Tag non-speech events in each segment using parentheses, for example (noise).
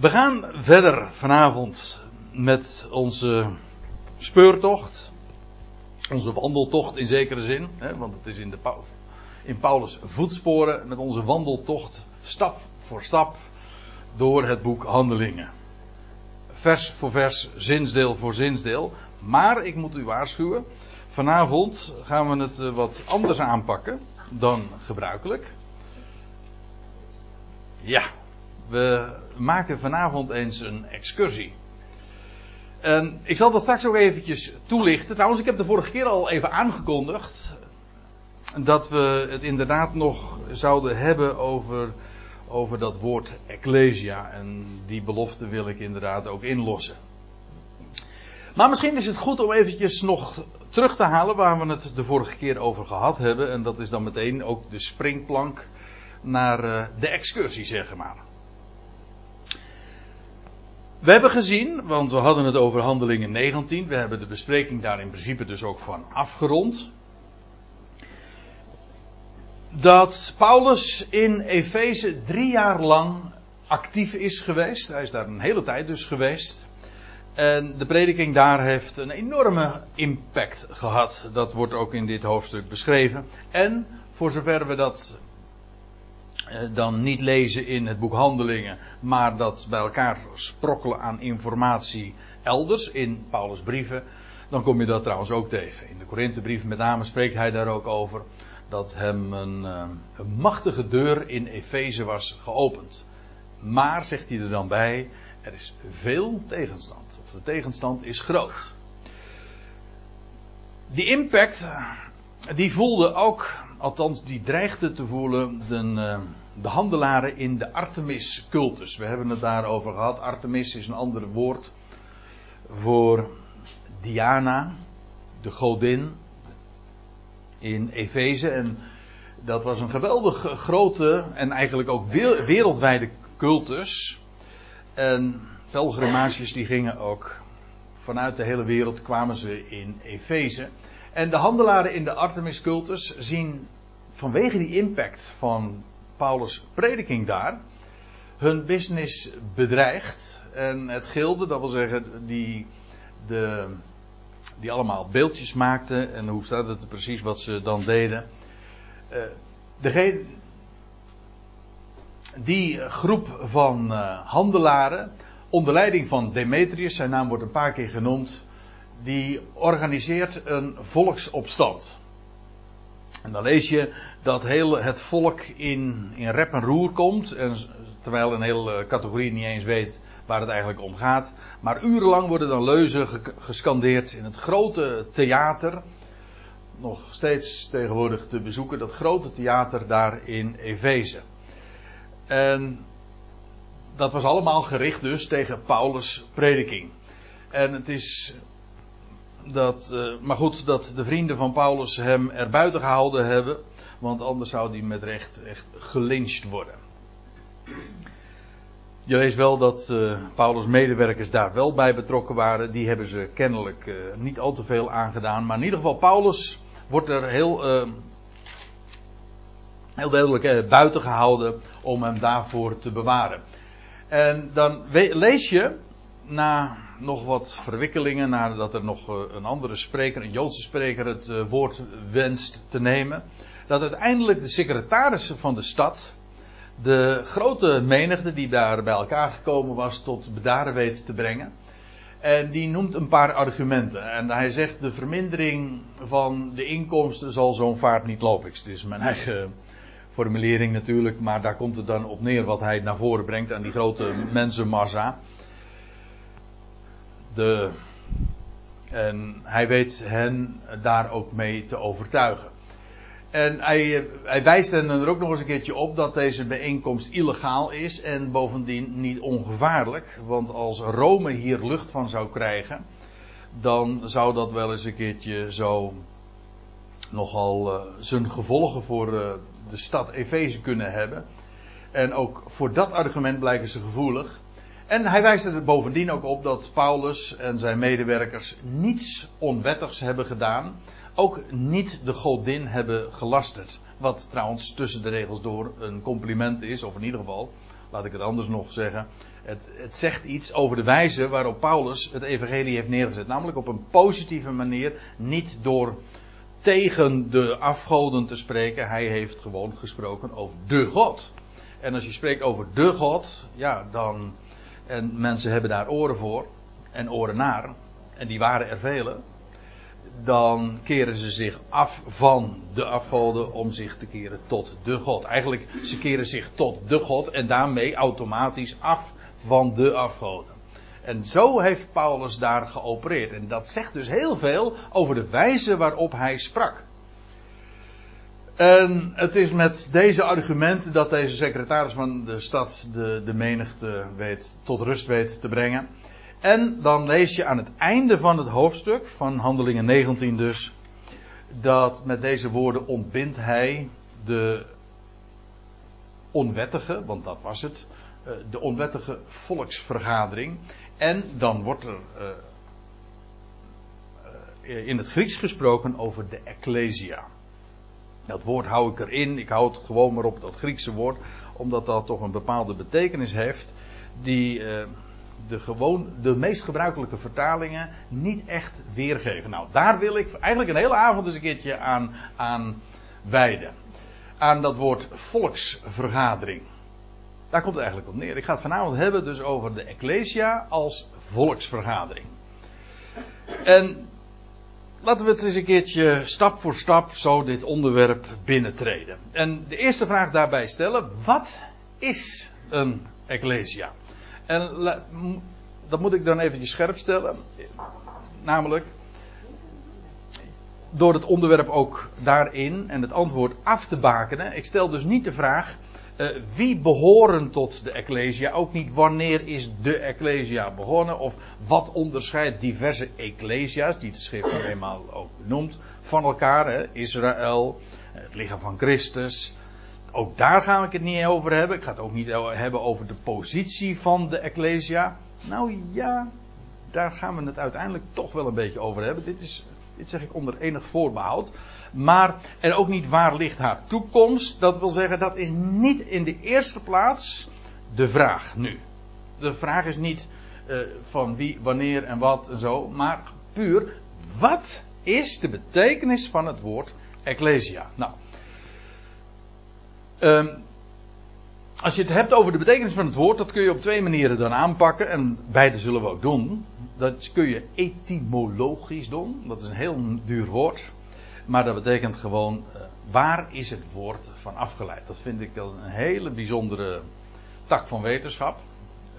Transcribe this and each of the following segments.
We gaan verder vanavond met onze speurtocht. Onze wandeltocht in zekere zin. Hè, want het is in, de, in Paulus' voetsporen met onze wandeltocht stap voor stap door het boek Handelingen. Vers voor vers, zinsdeel voor zinsdeel. Maar ik moet u waarschuwen. Vanavond gaan we het eh, wat anders aanpakken dan gebruikelijk. Ja, we maken vanavond eens een excursie. En ik zal dat straks ook eventjes toelichten. Trouwens, ik heb de vorige keer al even aangekondigd dat we het inderdaad nog zouden hebben over, over dat woord ecclesia. En die belofte wil ik inderdaad ook inlossen. Maar misschien is het goed om eventjes nog terug te halen waar we het de vorige keer over gehad hebben. En dat is dan meteen ook de springplank naar eh, de excursie, zeg maar. We hebben gezien, want we hadden het over handelingen 19. We hebben de bespreking daar in principe dus ook van afgerond. Dat Paulus in Efeze drie jaar lang actief is geweest. Hij is daar een hele tijd dus geweest. En de prediking daar heeft een enorme impact gehad. Dat wordt ook in dit hoofdstuk beschreven. En voor zover we dat dan niet lezen in het boek Handelingen, maar dat bij elkaar sprokkelen aan informatie elders in Paulus' brieven, dan kom je dat trouwens ook tegen. In de Korinthebrief met name spreekt hij daar ook over dat hem een, eh, een machtige deur in Efeze was geopend. Maar, zegt hij er dan bij, er is veel tegenstand. Of de tegenstand is groot. Die impact, die voelde ook althans die dreigde te voelen, de, eh, de handelaren in de Artemis-cultus. We hebben het daarover gehad. Artemis is een ander woord voor Diana, de godin in Efeze. En dat was een geweldig grote en eigenlijk ook wereldwijde cultus. En pelgrimages die gingen ook vanuit de hele wereld kwamen ze in Efeze. En de handelaren in de Artemis-cultus zien vanwege die impact van Paulus' prediking daar hun business bedreigd. En het gilde, dat wil zeggen, die, de, die allemaal beeldjes maakten. En hoe staat het precies wat ze dan deden? Degene, die groep van uh, handelaren, onder leiding van Demetrius, zijn naam wordt een paar keer genoemd, die organiseert een volksopstand. En dan lees je dat heel het volk in, in rep en roer komt. En, terwijl een hele categorie niet eens weet waar het eigenlijk om gaat. Maar urenlang worden dan leuzen gescandeerd in het grote theater. Nog steeds tegenwoordig te bezoeken, dat grote theater daar in Efeze. En dat was allemaal gericht dus tegen Paulus' prediking. En het is dat, uh, maar goed, dat de vrienden van Paulus hem er buiten gehouden hebben. Want anders zou hij met recht echt gelyncht worden. Je leest wel dat uh, Paulus' medewerkers daar wel bij betrokken waren. Die hebben ze kennelijk uh, niet al te veel aangedaan. Maar in ieder geval, Paulus wordt er heel, heel duidelijk buiten gehouden om hem daarvoor te bewaren. En dan lees je na nog wat verwikkelingen, nadat er nog eh, een andere spreker, een Joodse spreker, het eh, woord wenst te nemen, dat uiteindelijk de secretarissen van de stad de grote menigte die daar bij elkaar gekomen was tot bedaren weet te brengen. En die noemt een paar argumenten. En hij zegt de vermindering van de inkomsten zal zo'n vaart niet lopen. Het is mijn eigen formulering natuurlijk, maar daar komt het dan op neer wat hij naar voren brengt aan die grote mensenmassa. De, en hij weet hen daar ook mee te overtuigen. En hij, hij wijst hen er ook nog eens een keertje op dat deze bijeenkomst illegaal is en bovendien niet ongevaarlijk. Want als Rome hier lucht van zou krijgen, dan zou dat wel eens een keertje zo nogal uh, zijn gevolgen voor uh, de stad Efeze kunnen hebben. En ook voor dat argument blijken ze gevoelig. En hij wijst er bovendien ook op dat Paulus en zijn medewerkers niets onwettigs hebben gedaan. Ook niet de godin hebben gelasterd. Wat trouwens tussen de regels door een compliment is, of in ieder geval laat ik het anders nog zeggen. Het, het zegt iets over de wijze waarop Paulus het evangelie heeft neergezet. Namelijk op een positieve manier, niet door tegen de afgoden te spreken. Hij heeft gewoon gesproken over de God. En als je spreekt over de God, ja, dan. En mensen hebben daar oren voor en oren naar, en die waren er vele. Dan keren ze zich af van de afgoden om zich te keren tot de God. Eigenlijk, ze keren zich tot de God en daarmee automatisch af van de afgoden. En zo heeft Paulus daar geopereerd. En dat zegt dus heel veel over de wijze waarop hij sprak. En het is met deze argumenten dat deze secretaris van de stad de, de menigte weet, tot rust weet te brengen. En dan lees je aan het einde van het hoofdstuk, van Handelingen 19 dus, dat met deze woorden ontbindt hij de onwettige, want dat was het, eh, de onwettige volksvergadering. En dan wordt er uh, in het Grieks gesproken over de Ecclesia. Dat woord hou ik erin, ik hou het gewoon maar op dat Griekse woord, omdat dat toch een bepaalde betekenis heeft, die uh, de, gewoon, de meest gebruikelijke vertalingen niet echt weergeven. Nou, daar wil ik eigenlijk een hele avond eens een keertje aan, aan wijden. Aan dat woord volksvergadering. Daar komt het eigenlijk op neer. Ik ga het vanavond hebben dus over de Ecclesia als volksvergadering. En laten we het eens een keertje stap voor stap zo dit onderwerp binnentreden. En de eerste vraag daarbij stellen: wat is een Ecclesia? En dat moet ik dan eventjes scherp stellen. Namelijk, door het onderwerp ook daarin en het antwoord af te bakenen. Ik stel dus niet de vraag uh, wie behoren tot de Ecclesia? Ook niet wanneer is de Ecclesia begonnen? Of wat onderscheidt diverse Ecclesia's, die de schrift nog eenmaal ook noemt, van elkaar? Hè? Israël, het lichaam van Christus. Ook daar ga ik het niet over hebben. Ik ga het ook niet hebben over de positie van de Ecclesia. Nou ja, daar gaan we het uiteindelijk toch wel een beetje over hebben. Dit, is, dit zeg ik onder enig voorbehoud. Maar en ook niet waar ligt haar toekomst. Dat wil zeggen, dat is niet in de eerste plaats de vraag nu. De vraag is niet uh, van wie, wanneer en wat en zo. Maar puur, wat is de betekenis van het woord Ecclesia? Nou. Um, als je het hebt over de betekenis van het woord, dat kun je op twee manieren dan aanpakken. En beide zullen we ook doen. Dat kun je etymologisch doen. Dat is een heel duur woord. Maar dat betekent gewoon, uh, waar is het woord van afgeleid? Dat vind ik een hele bijzondere tak van wetenschap.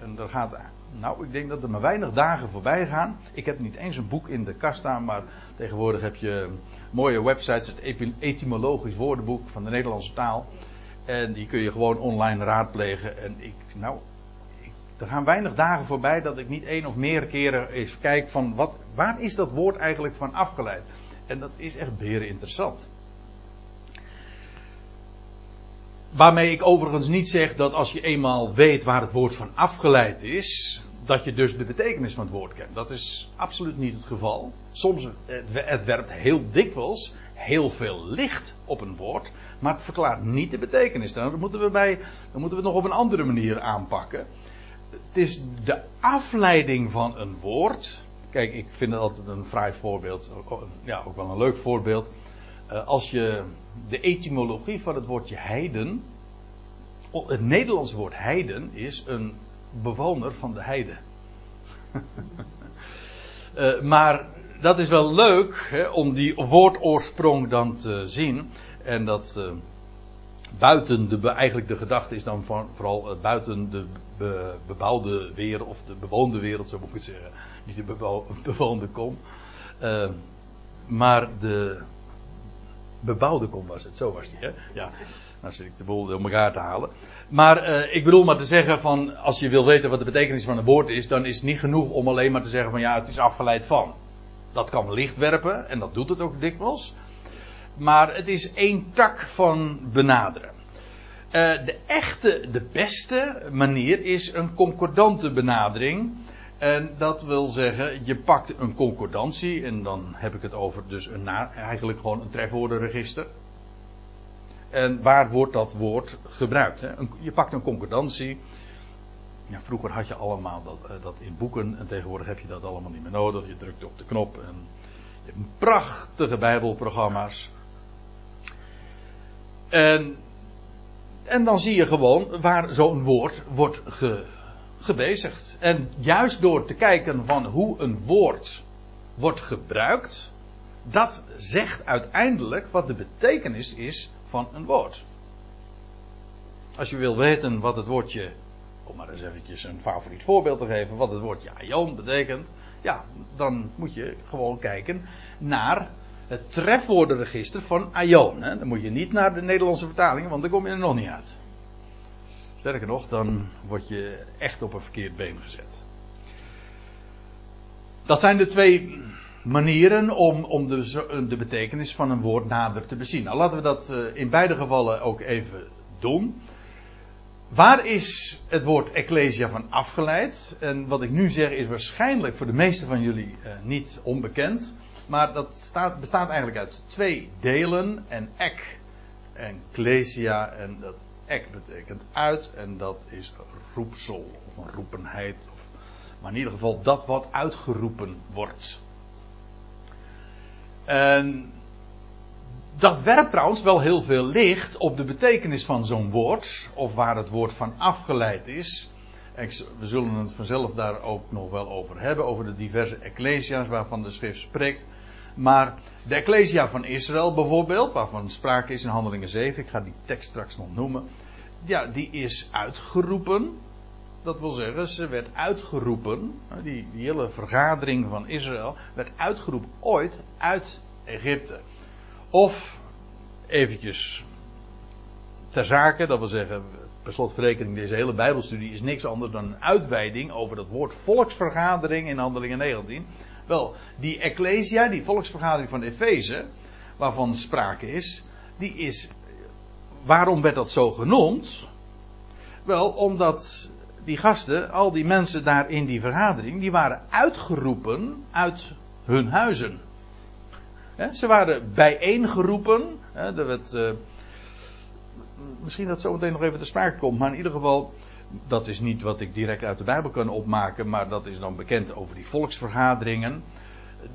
En er gaat, nou, ik denk dat er maar weinig dagen voorbij gaan. Ik heb niet eens een boek in de kast staan, maar tegenwoordig heb je mooie websites, het etymologisch woordenboek van de Nederlandse taal. En die kun je gewoon online raadplegen. En ik, nou, er gaan weinig dagen voorbij dat ik niet één of meer keren eens kijk van wat, waar is dat woord eigenlijk van afgeleid? En dat is echt beren interessant. Waarmee ik overigens niet zeg dat als je eenmaal weet waar het woord van afgeleid is, dat je dus de betekenis van het woord kent. Dat is absoluut niet het geval. Soms, het werpt heel dikwijls heel veel licht op een woord, maar het verklaart niet de betekenis. Dan moeten we, bij, dan moeten we het nog op een andere manier aanpakken. Het is de afleiding van een woord Kijk, ik vind het altijd een fraai voorbeeld. Ja, ook wel een leuk voorbeeld. Uh, als je de etymologie van het woordje heiden. Het Nederlandse woord heiden is een bewoner van de heide. uh, (laughs) maar dat is wel leuk hè, om die woordoorsprong dan te zien. En dat uh, buiten de, eigenlijk de gedachte is dan van, vooral buiten de be, bebouwde wereld, of de bewoonde wereld, zo moet ik het zeggen niet de bewoonde (laughs) kom. Uh, maar de bebouwde kom was het, zo was die, hè? Ja, nou zit ik de boel om elkaar te halen. Maar uh, ik bedoel maar te zeggen van, als je wil weten wat de betekenis van een woord is, dan is het niet genoeg om alleen maar te zeggen van ja, het is afgeleid van. Dat kan licht werpen, en dat doet het ook dikwijls. Maar het is één tak van benaderen. Uh, de echte, de beste manier is een concordante benadering. En dat wil zeggen, je pakt een concordantie, en dan heb ik het over dus een eigenlijk gewoon een trefwoordenregister. En waar wordt dat woord gebruikt? Hè? Je pakt een concordantie. Ja, vroeger had je allemaal dat, eh, dat in boeken en tegenwoordig heb je dat allemaal niet meer nodig. Je drukt op de knop en je hebt prachtige bijbelprogramma's. En, en dan zie je gewoon waar zo'n woord wordt ge, gebezigd. En juist door te kijken van hoe een woord wordt gebruikt, dat zegt uiteindelijk wat de betekenis is van een woord. Als je wil weten wat het woordje, om maar eens eventjes een favoriet voorbeeld te geven, wat het woordje aion betekent, ja, dan moet je gewoon kijken naar het trefwoordenregister van aion. Dan moet je niet naar de Nederlandse vertaling, want dan kom je er nog niet uit. Sterker nog, dan word je echt op een verkeerd been gezet. Dat zijn de twee manieren om, om de, de betekenis van een woord nader te bezien. Nou, laten we dat eh, in beide gevallen ook even doen. Waar is het woord ecclesia van afgeleid? En wat ik nu zeg is waarschijnlijk voor de meeste van jullie uh, niet onbekend. Maar dat staat, bestaat eigenlijk uit twee delen. En ek en ecclesia. En dat ek betekent uit. En dat is roepsel of een roepenheid. Of, maar in ieder geval dat wat uitgeroepen wordt. En dat werpt trouwens wel heel veel licht op de betekenis van zo'n woord, of waar het woord van afgeleid is. We zullen het vanzelf daar ook nog wel over hebben, over de diverse ecclesia's waarvan de schrift spreekt. Maar de ecclesia van Israël bijvoorbeeld, waarvan sprake is in Handelingen 7, ik ga die tekst straks nog noemen. Ja, die is uitgeroepen. Dat wil zeggen, ze werd uitgeroepen, die, die hele vergadering van Israël, werd uitgeroepen ooit uit Egypte. Of, eventjes ter zake, dat wil zeggen, per slotverrekening, deze hele Bijbelstudie is niks anders dan een uitweiding over dat woord volksvergadering in Handelingen 19. Wel, die Ecclesia, die volksvergadering van Efeze, waarvan sprake is, die is. Waarom werd dat zo genoemd? Wel, omdat die gasten, al die mensen daar in die vergadering, die waren uitgeroepen uit hun huizen. Ze waren bijeengeroepen. Er werd, uh, misschien dat zo meteen nog even te sprake komt, maar in ieder geval, dat is niet wat ik direct uit de Bijbel kan opmaken, maar dat is dan bekend over die volksvergaderingen.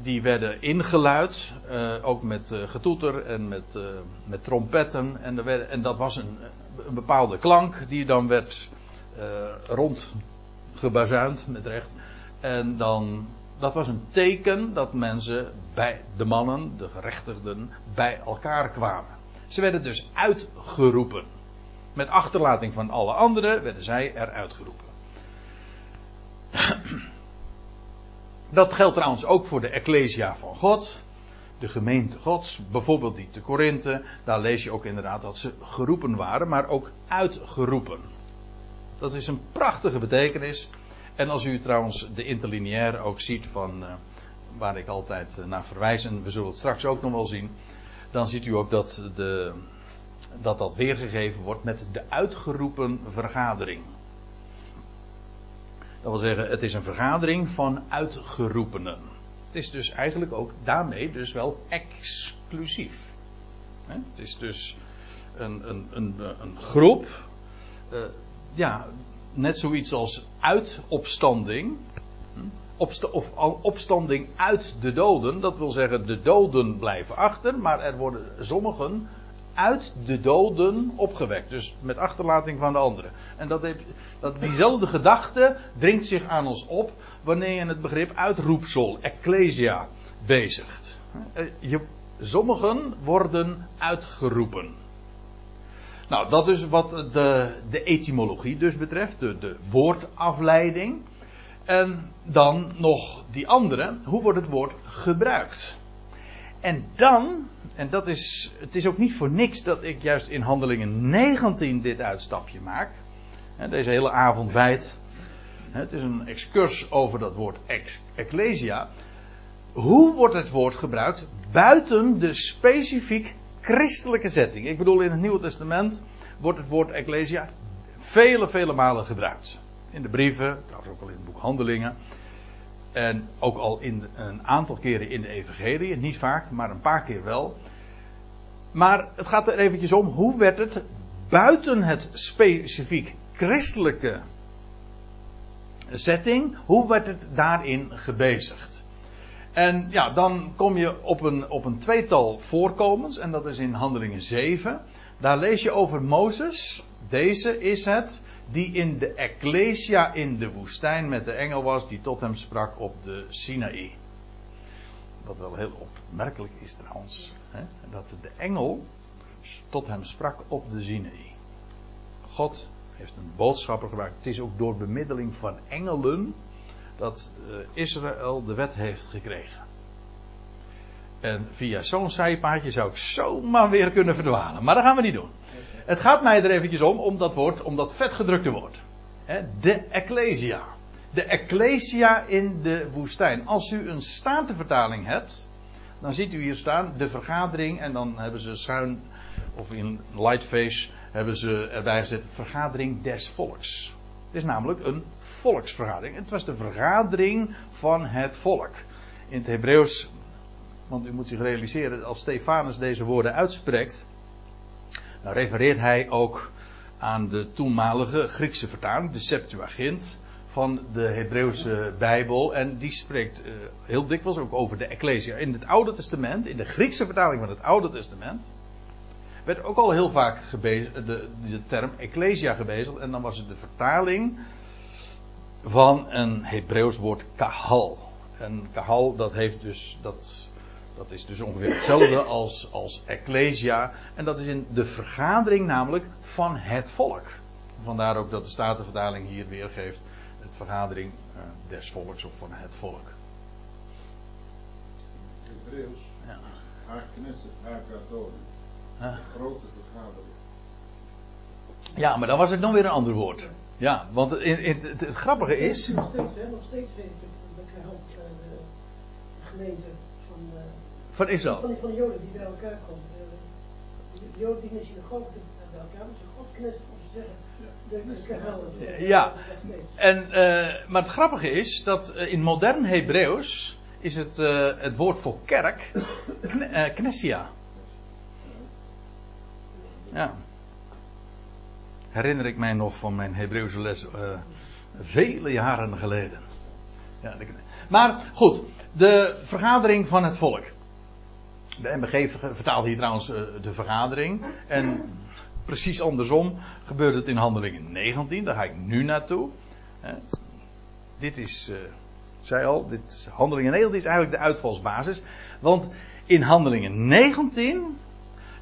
Die werden ingeluid, uh, ook met uh, getoeter en met, met trompetten. En, werd, en, dat was een, een, bepaalde klank die dan werd rondgebazuind, met recht. En dan dat was een teken dat mensen bij de mannen, de gerechtigden, bij elkaar kwamen. Ze werden dus uitgeroepen. Met achterlating van alle anderen werden zij eruit geroepen. Dat geldt trouwens ook voor de Ecclesia van God. De gemeente Gods, bijvoorbeeld die te Korinthe. Daar lees je ook inderdaad dat ze geroepen waren, maar ook uitgeroepen. Dat is een prachtige betekenis. En als u trouwens de interlineair ook ziet van uh, waar ik altijd uh, naar verwijs, en we zullen het straks ook nog wel zien, dan ziet u ook dat, de, dat dat weergegeven wordt met de uitgeroepen vergadering. Dat wil zeggen, het is een vergadering van uitgeroepenen. Het is dus eigenlijk ook daarmee dus wel exclusief. Het is dus een, een, een, een groep, uh, ja, net zoiets als uitopstanding. Opst of opstanding uit de doden. Dat wil zeggen, de doden blijven achter, maar er worden sommigen uit de doden opgewekt. Dus met achterlating van de anderen. En dat, heeft, dat diezelfde gedachte dringt zich aan ons op wanneer je het begrip uitroepsel, ecclesia, bezigt. Je, sommigen worden uitgeroepen. Nou, dat is wat de, de etymologie dus betreft, de, de woordafleiding. En dan nog die andere, hoe wordt het woord gebruikt? En dan, en dat is, het is ook niet voor niks dat ik juist in handelingen 19 dit uitstapje maak. Deze hele avond wijd. Het is een excurs over dat woord ecclesia. Hoe wordt het woord gebruikt buiten de specifiek christelijke setting. Ik bedoel, in het Nieuwe Testament wordt het woord ecclesia vele, vele malen gebruikt. In de brieven, trouwens ook al in het boek Handelingen. En ook al in een aantal keren in de Evangelie, niet vaak, maar een paar keer wel. maar het gaat er eventjes om, hoe werd het buiten het specifiek christelijke setting, hoe werd het daarin gebezigd? En ja, dan kom je op een, op een tweetal voorkomens, en dat is in Handelingen 7. Daar lees je over Mozes. Deze is het die in de Ecclesia in de woestijn met de engel was, die tot hem sprak op de Sinaï. Wat wel heel opmerkelijk is trouwens, hè, dat de engel tot hem sprak op de Sinaï. God heeft een boodschapper gebruikt. Het is ook door bemiddeling van engelen dat uh, Israël de wet heeft gekregen. En via zo'n zijpaadje zou ik zomaar weer kunnen verdwalen. Maar dat gaan we niet doen. Het gaat mij er eventjes om, om dat woord, om dat vetgedrukte woord. De Ecclesia. De Ecclesia in de woestijn. Als u een statenvertaling hebt, dan ziet u hier staan de vergadering en dan hebben ze schuin, of in lightface, hebben ze erbij gezet vergadering des volks. Het is namelijk een volksvergadering. Het was de vergadering van het volk. In het Hebreeuws, want u moet zich realiseren, als Stefanus deze woorden uitspreekt, dan refereert hij ook aan de toenmalige Griekse vertaling, de Septuagint, van de Hebreeuwse Bijbel. En die spreekt uh, heel dikwijls ook over de Ecclesia. In het Oude Testament, in de Griekse vertaling van het Oude Testament, werd ook al heel vaak de, de term Ecclesia gebezigd. En dan was het de vertaling van een Hebreeuws woord kahal. En kahal, dat heeft dus, dat dat is dus ongeveer hetzelfde (laughs) als, als ecclesia. En dat is in de vergadering namelijk van het volk. Vandaar ook dat de Statenvertaling hier weergeeft. Het vergadering uh, des volks of van het volk. Hebreeuws. Ja. Haar haar? Grote vergadering. Ja, maar dan was het nog weer een ander woord. Ja, want in, in, het, het, grappige is. Nog steeds, hè, nog steeds weet ik dat de gemeente van. Uh, van Israël. Van, van de Joden die bij elkaar komen. De Joden die in de synagoge bij elkaar, maar ze God knessen om te zeggen. De, ja, en, uh, maar het grappige is dat in modern Hebreeuws is het, uh, het woord voor kerk kne, knessia. Ja. Herinner ik mij nog van mijn Hebreeuwse les vele jaren geleden. Ja, maar goed, de vergadering van het volk. De MBG vertaalt hier trouwens uh, de vergadering. En precies andersom gebeurt het in handelingen 19. Daar ga ik nu naartoe. Dit is, uh, ik zei al, dit, handelingen 19 is eigenlijk de uitvalsbasis. Want in handelingen 19,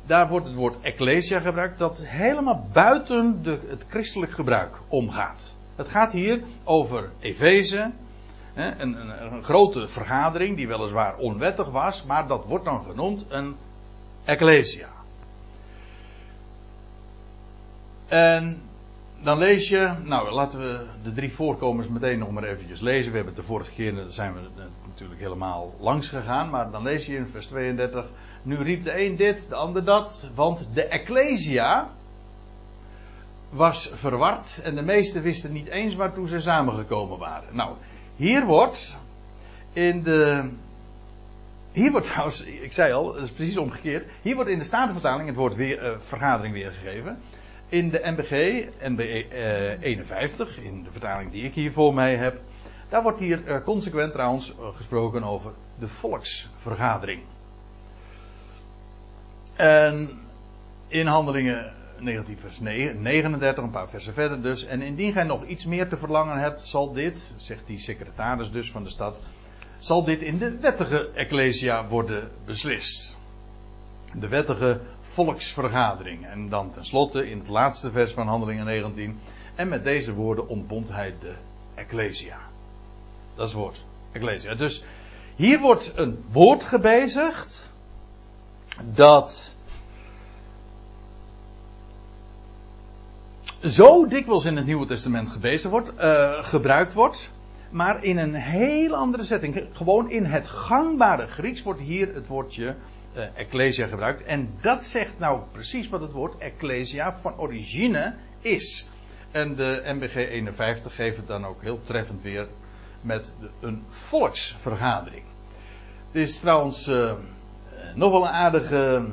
daar wordt het woord ecclesia gebruikt. Dat helemaal buiten de, het christelijk gebruik omgaat. Het gaat hier over Efeze, een, een, een, grote vergadering die weliswaar onwettig was, maar dat wordt dan genoemd een ecclesia. En dan lees je, nou laten we de drie voorkomers meteen nog maar eventjes lezen. We hebben de vorige keer, daar zijn we natuurlijk helemaal langs gegaan, maar dan lees je in vers 32. Nu riep de een dit, de ander dat, want de ecclesia was verward en de meesten wisten niet eens waartoe ze samengekomen waren. Nou, hier wordt in de. Hier wordt trouwens, ik zei al, dat is precies omgekeerd. Hier wordt in de Statenvertaling het woord weer, uh, vergadering weergegeven. In de NBG, NBE uh, 51, in de vertaling die ik hier voor mij heb. Daar wordt hier uh, consequent trouwens uh, gesproken over de volksvergadering. En in handelingen 19 vers 39, een paar versen verder dus. En indien gij nog iets meer te verlangen hebt, zal dit, zegt die secretaris dus van de stad, zal dit in de wettige ecclesia worden beslist. De wettige volksvergadering. En dan tenslotte in het laatste vers van Handelingen 19. En met deze woorden ontbond hij de ecclesia. Dat is het woord. Ecclesia. Dus hier wordt een woord gebezigd dat zo dikwijls in het Nieuwe Testament gebezen wordt, uh, gebruikt wordt, maar in een heel andere setting. Gewoon in het gangbare Grieks wordt hier het woordje uh, ecclesia gebruikt. En dat zegt nou precies wat het woord ecclesia van origine is. En de MBG 51 geeft het dan ook heel treffend weer met een volksvergadering. Dit is trouwens uh, nog wel een aardige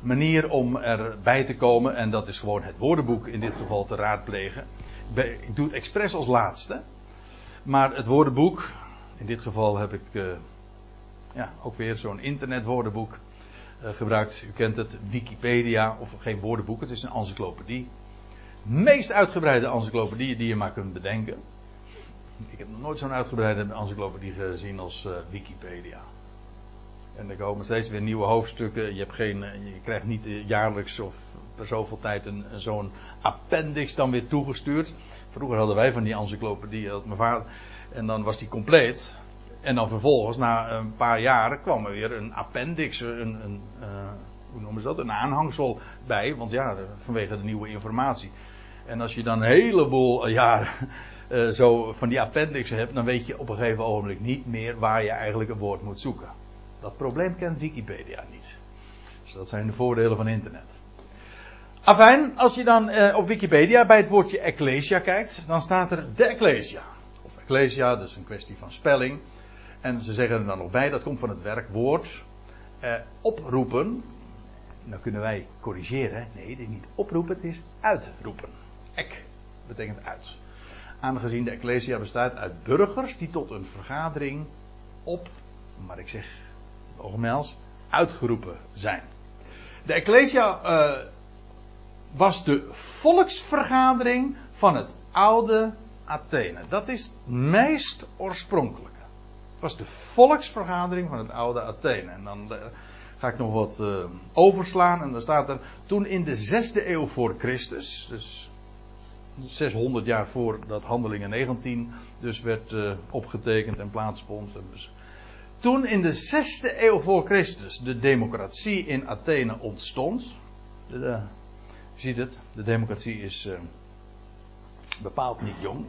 manier om erbij te komen. En dat is gewoon het woordenboek in dit geval te raadplegen. Ik doe het expres als laatste. Maar het woordenboek, in dit geval heb ik uh, ja, ook weer zo'n internetwoordenboek uh, gebruikt. U kent het, Wikipedia, of geen woordenboek, het is een encyclopedie. Meest uitgebreide encyclopedie die je maar kunt bedenken. Ik heb nog nooit zo'n uitgebreide encyclopedie gezien als uh, Wikipedia. En er komen steeds weer nieuwe hoofdstukken. Je, hebt geen, je krijgt niet jaarlijks of per zoveel tijd een, zo'n appendix dan weer toegestuurd. Vroeger hadden wij van die encyclopedie, had mijn vader, en dan was die compleet. En dan vervolgens, na een paar jaren, kwam er weer een appendix, een, een uh, hoe noemen ze dat, een aanhangsel bij. Want ja, vanwege de nieuwe informatie. En als je dan een heleboel (laughs) jaren zo van die appendix hebt, dan weet je op een gegeven ogenblik niet meer waar je eigenlijk een woord moet zoeken. Dat probleem kent Wikipedia niet. Dus dat zijn de voordelen van internet. Afijn, als je dan uh, op Wikipedia bij het woordje Ecclesia kijkt, dan staat er de Ecclesia. Of Ecclesia, dus een kwestie van spelling. En ze zeggen er dan nog bij, dat komt van het werkwoord uh, oproepen. Dan kunnen wij corrigeren. Nee, het is niet oproepen, het is uitroepen. Ek betekent uit. Aangezien de Ecclesia bestaat uit burgers die tot een vergadering op, maar ik zeg nogmaals, uitgeroepen zijn. De Ecclesia uh, was de volksvergadering van het oude Athene. Dat is het meest oorspronkelijke. Het was de volksvergadering van het oude Athene. En dan uh, ga ik nog wat uh, overslaan. En dan staat er toen in de zesde eeuw voor Christus. Dus 600 jaar voordat Handelingen 19 dus werd opgetekend en plaatsvond. Dus toen in de zesde eeuw voor Christus de democratie in Athene ontstond. Je ziet het, de democratie is uh, bepaald niet jong.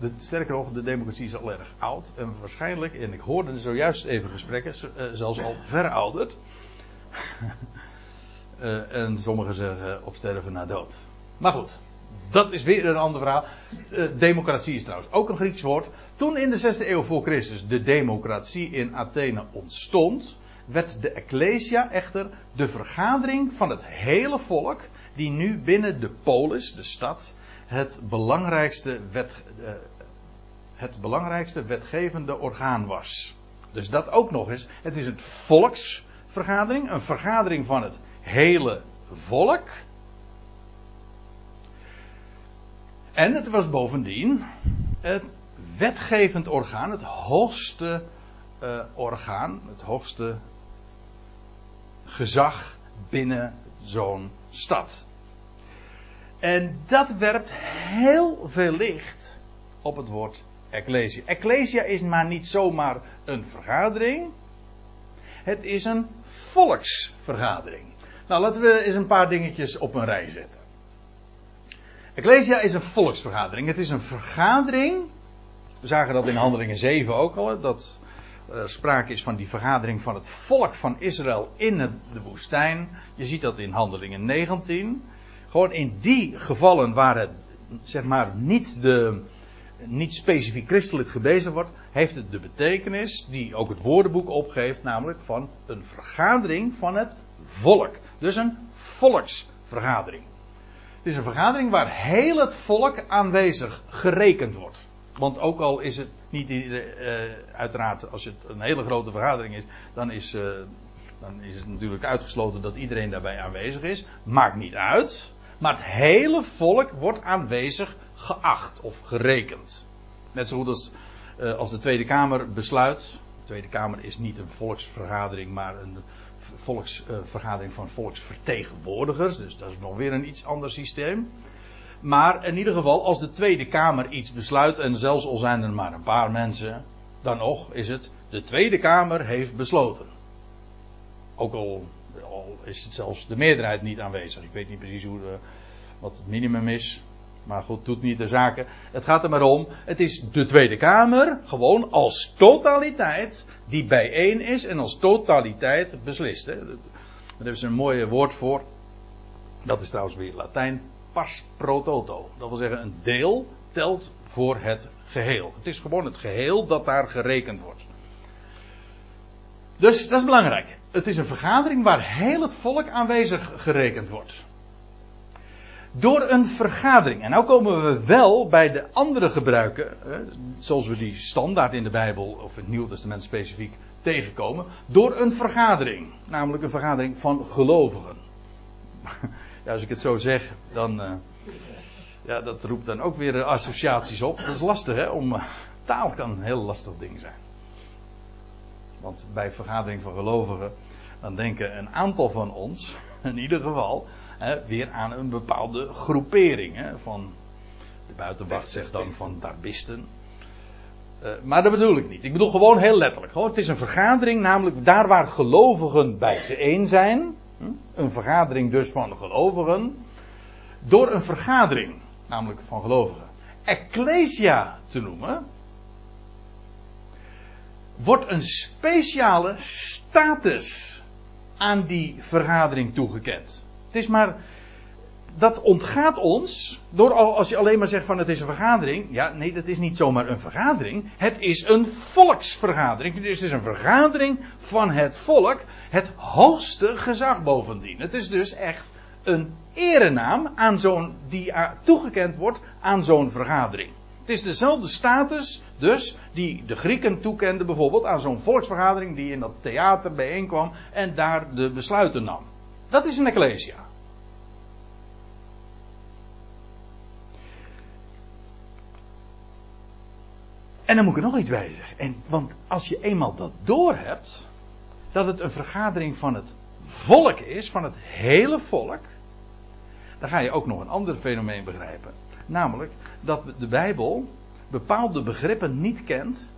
De, sterker nog, de democratie is al erg oud. En waarschijnlijk, en ik hoorde zojuist even gesprekken, uh, zelfs al verouderd. uh, (laughs) en sommigen zeggen op sterven na dood. Maar goed, dat is weer een ander verhaal. democratie is trouwens ook een Grieks woord. Toen in de 6e eeuw voor Christus de democratie in Athene ontstond, werd de Ecclesia echter de vergadering van het hele volk, die nu binnen de polis, de stad, het belangrijkste, wet, uh, het belangrijkste wetgevende orgaan was. Dus dat ook nog eens. Het is een volksvergadering, een vergadering van het hele volk. En het was bovendien het wetgevend orgaan, het hoogste uh, orgaan, het hoogste gezag binnen zo'n stad. En dat werpt heel veel licht op het woord Ecclesia. Ecclesia is maar niet zomaar een vergadering. Het is een volksvergadering. Nou, laten we eens een paar dingetjes op een rij zetten. Ecclesia is een volksvergadering. Het is een vergadering. We zagen dat in Handelingen 7 ook al. Dat uh, sprake is van die vergadering van het volk van Israël in de woestijn. Je ziet dat in Handelingen 19. Gewoon in die gevallen waar het zeg maar niet, de, niet specifiek christelijk gebezigd wordt, heeft het de betekenis die ook het woordenboek opgeeft, namelijk van een vergadering van het volk. Dus een volksvergadering. Het is een vergadering waar heel het volk aanwezig gerekend wordt. Want ook al is het niet, uh, uiteraard, als het een hele grote vergadering is, dan is, uh, dan is het natuurlijk uitgesloten dat iedereen daarbij aanwezig is. Maakt niet uit. Maar het hele volk wordt aanwezig geacht of gerekend. Net zo goed als, uh, als de Tweede Kamer besluit. De Tweede Kamer is niet een volksvergadering, maar een volksvergadering van volksvertegenwoordigers. Dus dat is nog weer een iets ander systeem. Maar in ieder geval, als de Tweede Kamer iets besluit, en zelfs al zijn er maar een paar mensen, dan nog is het, de Tweede Kamer heeft besloten. Ook al, al is het zelfs de meerderheid niet aanwezig. Ik weet niet precies hoe de, wat het minimum is. Maar goed, doet niet de zaken. Het gaat er maar om. Het is de Tweede Kamer, gewoon als totaliteit, die bijeen is en als totaliteit beslist. Hè. Daar hebben ze een mooi woord voor. Dat is trouwens weer Latijn pars pro toto. Dat wil zeggen, een deel telt voor het geheel. Het is gewoon het geheel dat daar gerekend wordt. Dus dat is belangrijk. Het is een vergadering waar heel het volk aanwezig gerekend wordt. Door een vergadering. En nu komen we wel bij de andere gebruiken, zoals we die standaard in de Bijbel of het Nieuw Testament specifiek tegenkomen. Door een vergadering. Namelijk een vergadering van gelovigen. (laughs) Ja, als ik het zo zeg, dan. Uh, ja, dat roept dan ook weer associaties op. Dat is lastig, hè? Om, uh, taal kan een heel lastig ding zijn. Want bij vergadering van gelovigen, dan denken een aantal van ons, (laughs) in ieder geval, hè, weer aan een bepaalde groepering. Hè, van, de buitenwacht zegt dan van darbisten. Uh, maar dat bedoel ik niet. Ik bedoel gewoon heel letterlijk. Het is een vergadering, namelijk daar waar gelovigen bij ze één zijn. Hm? Een vergadering dus van gelovigen. Door een vergadering, namelijk van gelovigen. Ecclesia te noemen. Wordt een speciale status aan die vergadering toegekend. Het is maar. Dat ontgaat ons. Door als je alleen maar zegt van het is een vergadering. Ja, nee, dat is niet zomaar een vergadering. Het is een volksvergadering. Dus het is een vergadering van het volk. Het hoogste gezag bovendien. Het is dus echt een erenaam aan zo'n, die toegekend wordt aan zo'n vergadering. Het is dezelfde status, dus, die de Grieken toekenden bijvoorbeeld aan zo'n volksvergadering die in dat theater bijeenkwam en daar de besluiten nam. Dat is een ecclesia. En dan moet ik er nog iets bij. En, want als je eenmaal dat doorhebt, dat het een vergadering van het volk is, van het hele volk, dan ga je ook nog een ander fenomeen begrijpen. Namelijk dat de Bijbel bepaalde begrippen niet kent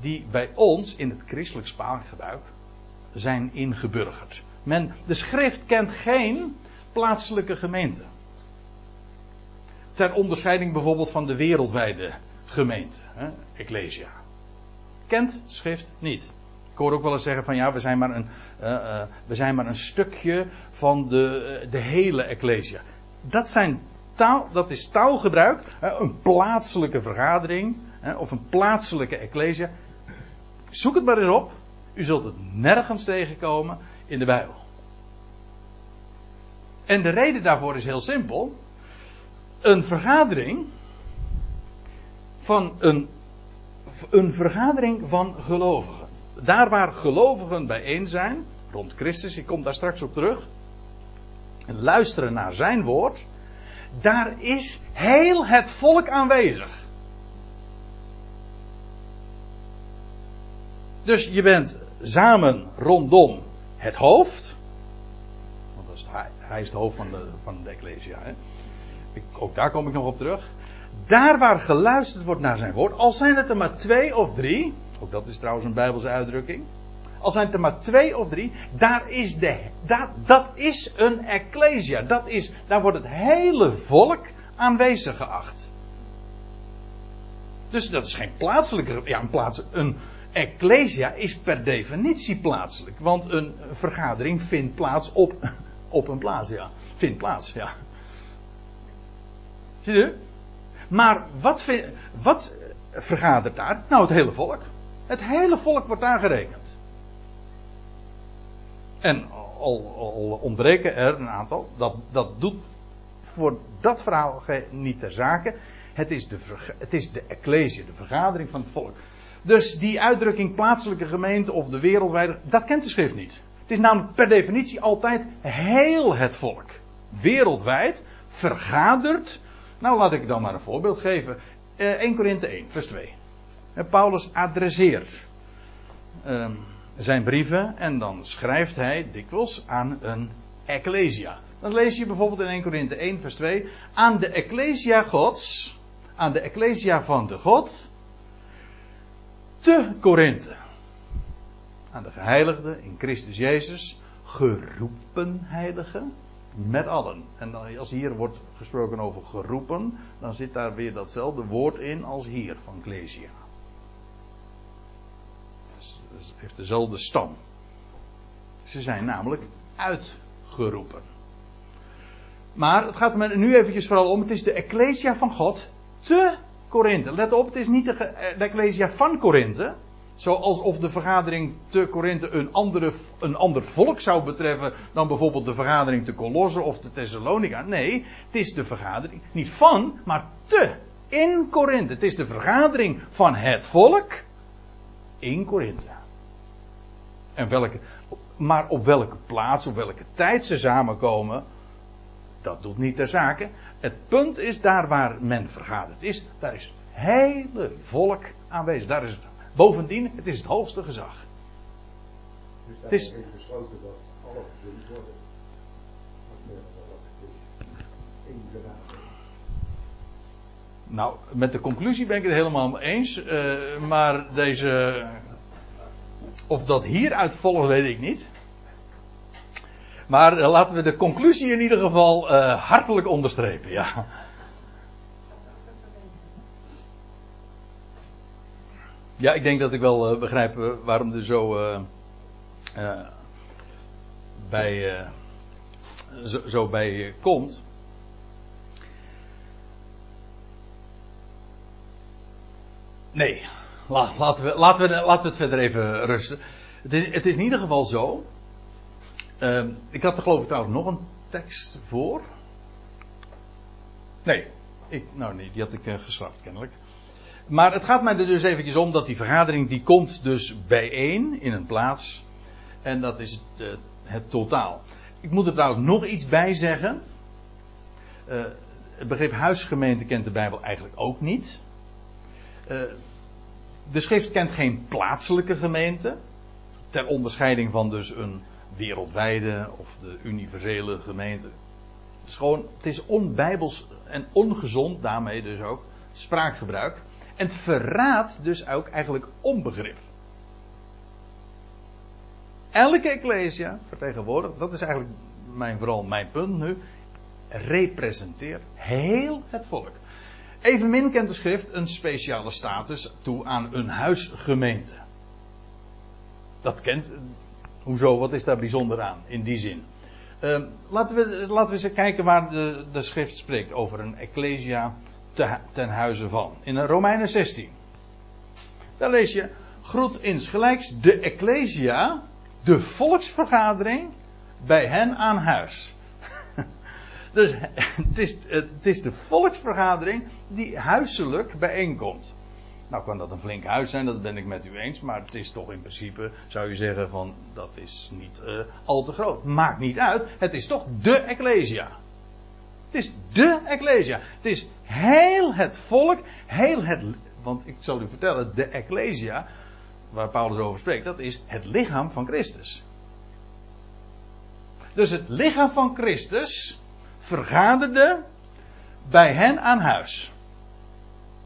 die bij ons in het christelijk spaalgebruik zijn ingeburgerd. Men, de schrift kent geen plaatselijke gemeente. Ter onderscheiding bijvoorbeeld van de wereldwijde gemeente, hè, Ecclesia. Kent schrift niet. Ik hoor ook wel eens zeggen van ja, we zijn maar een, uh, uh, we zijn maar een stukje van de, uh, de hele Ecclesia. Dat, zijn taal, dat is taalgebruik, een plaatselijke vergadering of een plaatselijke Ecclesia. Zoek het maar eens op. U zult het nergens tegenkomen in de Bijbel. En de reden daarvoor is heel simpel. Een vergadering van een, een vergadering van gelovigen. Daar waar gelovigen bijeen zijn, rond Christus, ik kom daar straks op terug, en luisteren naar zijn woord, daar is heel het volk aanwezig. Dus je bent samen rondom het hoofd. Want dat is hij, is het hoofd van de, van de Ecclesia. Hè? Ik, ook daar kom ik nog op terug. Daar waar geluisterd wordt naar zijn woord, al zijn het er maar twee of drie, ook dat is trouwens een Bijbelse uitdrukking. Al zijn er maar twee of drie, daar is de, dat, dat is een ecclesia. Dat is, daar wordt het hele volk aanwezig geacht. Dus dat is geen plaatselijke, ja, een plaats, een ecclesia is per definitie plaatselijk. Want een vergadering vindt plaats op, (laughs) op een plaats, ja. Vindt plaats, ja. Zie je? Maar wat, wat vergadert daar? Nou, het hele volk. Het hele volk wordt aangerekend. En al, ontbreken er een aantal, dat, dat doet voor dat verhaal niet ter zake. Het is, de, het is de ecclesia, de vergadering van het volk. Dus die uitdrukking plaatselijke gemeente of de wereldwijde, dat kent de schrift niet. Het is namelijk per definitie altijd heel het volk. Wereldwijd vergadert nou, laat ik dan maar een voorbeeld geven. Uh, 1 Korinthe 1, vers 2. En Paulus adresseert uh, zijn brieven en dan schrijft hij dikwijls aan een ecclesia. Dan lees je bijvoorbeeld in 1 Korinthe 1, vers 2. Aan de ecclesia Gods, aan de ecclesia van de God, te Korinthe. Aan de geheiligden in Christus Jezus, geroepen heiligen met allen. En dan, als hier wordt gesproken over geroepen, dan zit daar weer datzelfde woord in als hier van Ecclesia. Heeft dezelfde stam. Ze zijn namelijk uitgeroepen. Maar het gaat er nu eventjes vooral om, het is de Ecclesia van God te Korinthe. Let op, het is niet de, de Ecclesia van Korinthe. Zoals of de vergadering te Korinthe een, andere, een ander volk zou betreffen dan bijvoorbeeld de vergadering te Colosse of te Thessalonica. Nee, het is de vergadering niet van, maar te. In Korinthe. Het is de vergadering van het volk in Korinthe. En welke, maar op welke plaats, op welke tijd ze samenkomen, dat doet niet ter zake. Het punt is daar waar men vergaderd is, daar is hele volk aanwezig. Daar is het. Bovendien, het is het hoogste gezag. Dus het is besloten dat alle gezond worden. Nou, met de conclusie ben ik het helemaal eens. Uh, maar deze. Of dat hieruit volgt, weet ik niet. Maar uh, laten we de conclusie in ieder geval uh, hartelijk onderstrepen, ja. Ja, ik denk dat ik wel begrijp waarom er zo. bij. Zo, zo, bij komt. Nee, laten, we, laten, we, laten we het verder even rusten. Het is, het is in ieder geval zo. Uh, ik had er geloof ik trouwens nog een tekst voor. Nee, ik, nou nee, die had ik uh, geschrapt kennelijk. Maar het gaat mij er dus eventjes om dat die vergadering die komt dus bijeen in een plaats. En dat is het, uh, het totaal. Ik moet er trouwens nog iets bij zeggen. Uh, het begrip huisgemeente kent de Bijbel eigenlijk ook niet. De schrift kent geen plaatselijke gemeente. Ter onderscheiding van dus een wereldwijde of de universele gemeente. Het is gewoon, het is onbijbels en ongezond daarmee dus ook spraakgebruik. En het verraadt dus ook eigenlijk onbegrip. Elke ecclesia vertegenwoordigt, dat is eigenlijk mijn, vooral mijn punt nu, representeert heel het volk. Evenmin kent de schrift een speciale status toe aan een huisgemeente. Dat kent. Hoezo? Wat is daar bijzonder aan in die zin? Uh, laten, we, laten we eens kijken waar de, de schrift spreekt over een ecclesia te, ten huize van. In Romeinen 16. Daar lees je: groet insgelijks de ecclesia, de volksvergadering, bij hen aan huis. Dus (laughs) het is, het is de volksvergadering die huiselijk bijeenkomt. Nou kan dat een flink huis zijn, dat ben ik met u eens. Maar het is toch in principe, zou je zeggen, van dat is niet uh, al te groot. Maakt niet uit, het is toch de Ecclesia. Het is de Ecclesia. Het is heel het volk, heel het. Want ik zal u vertellen, de Ecclesia, waar Paulus over spreekt, dat is het lichaam van Christus. Dus het lichaam van Christus vergaderde bij hen aan huis.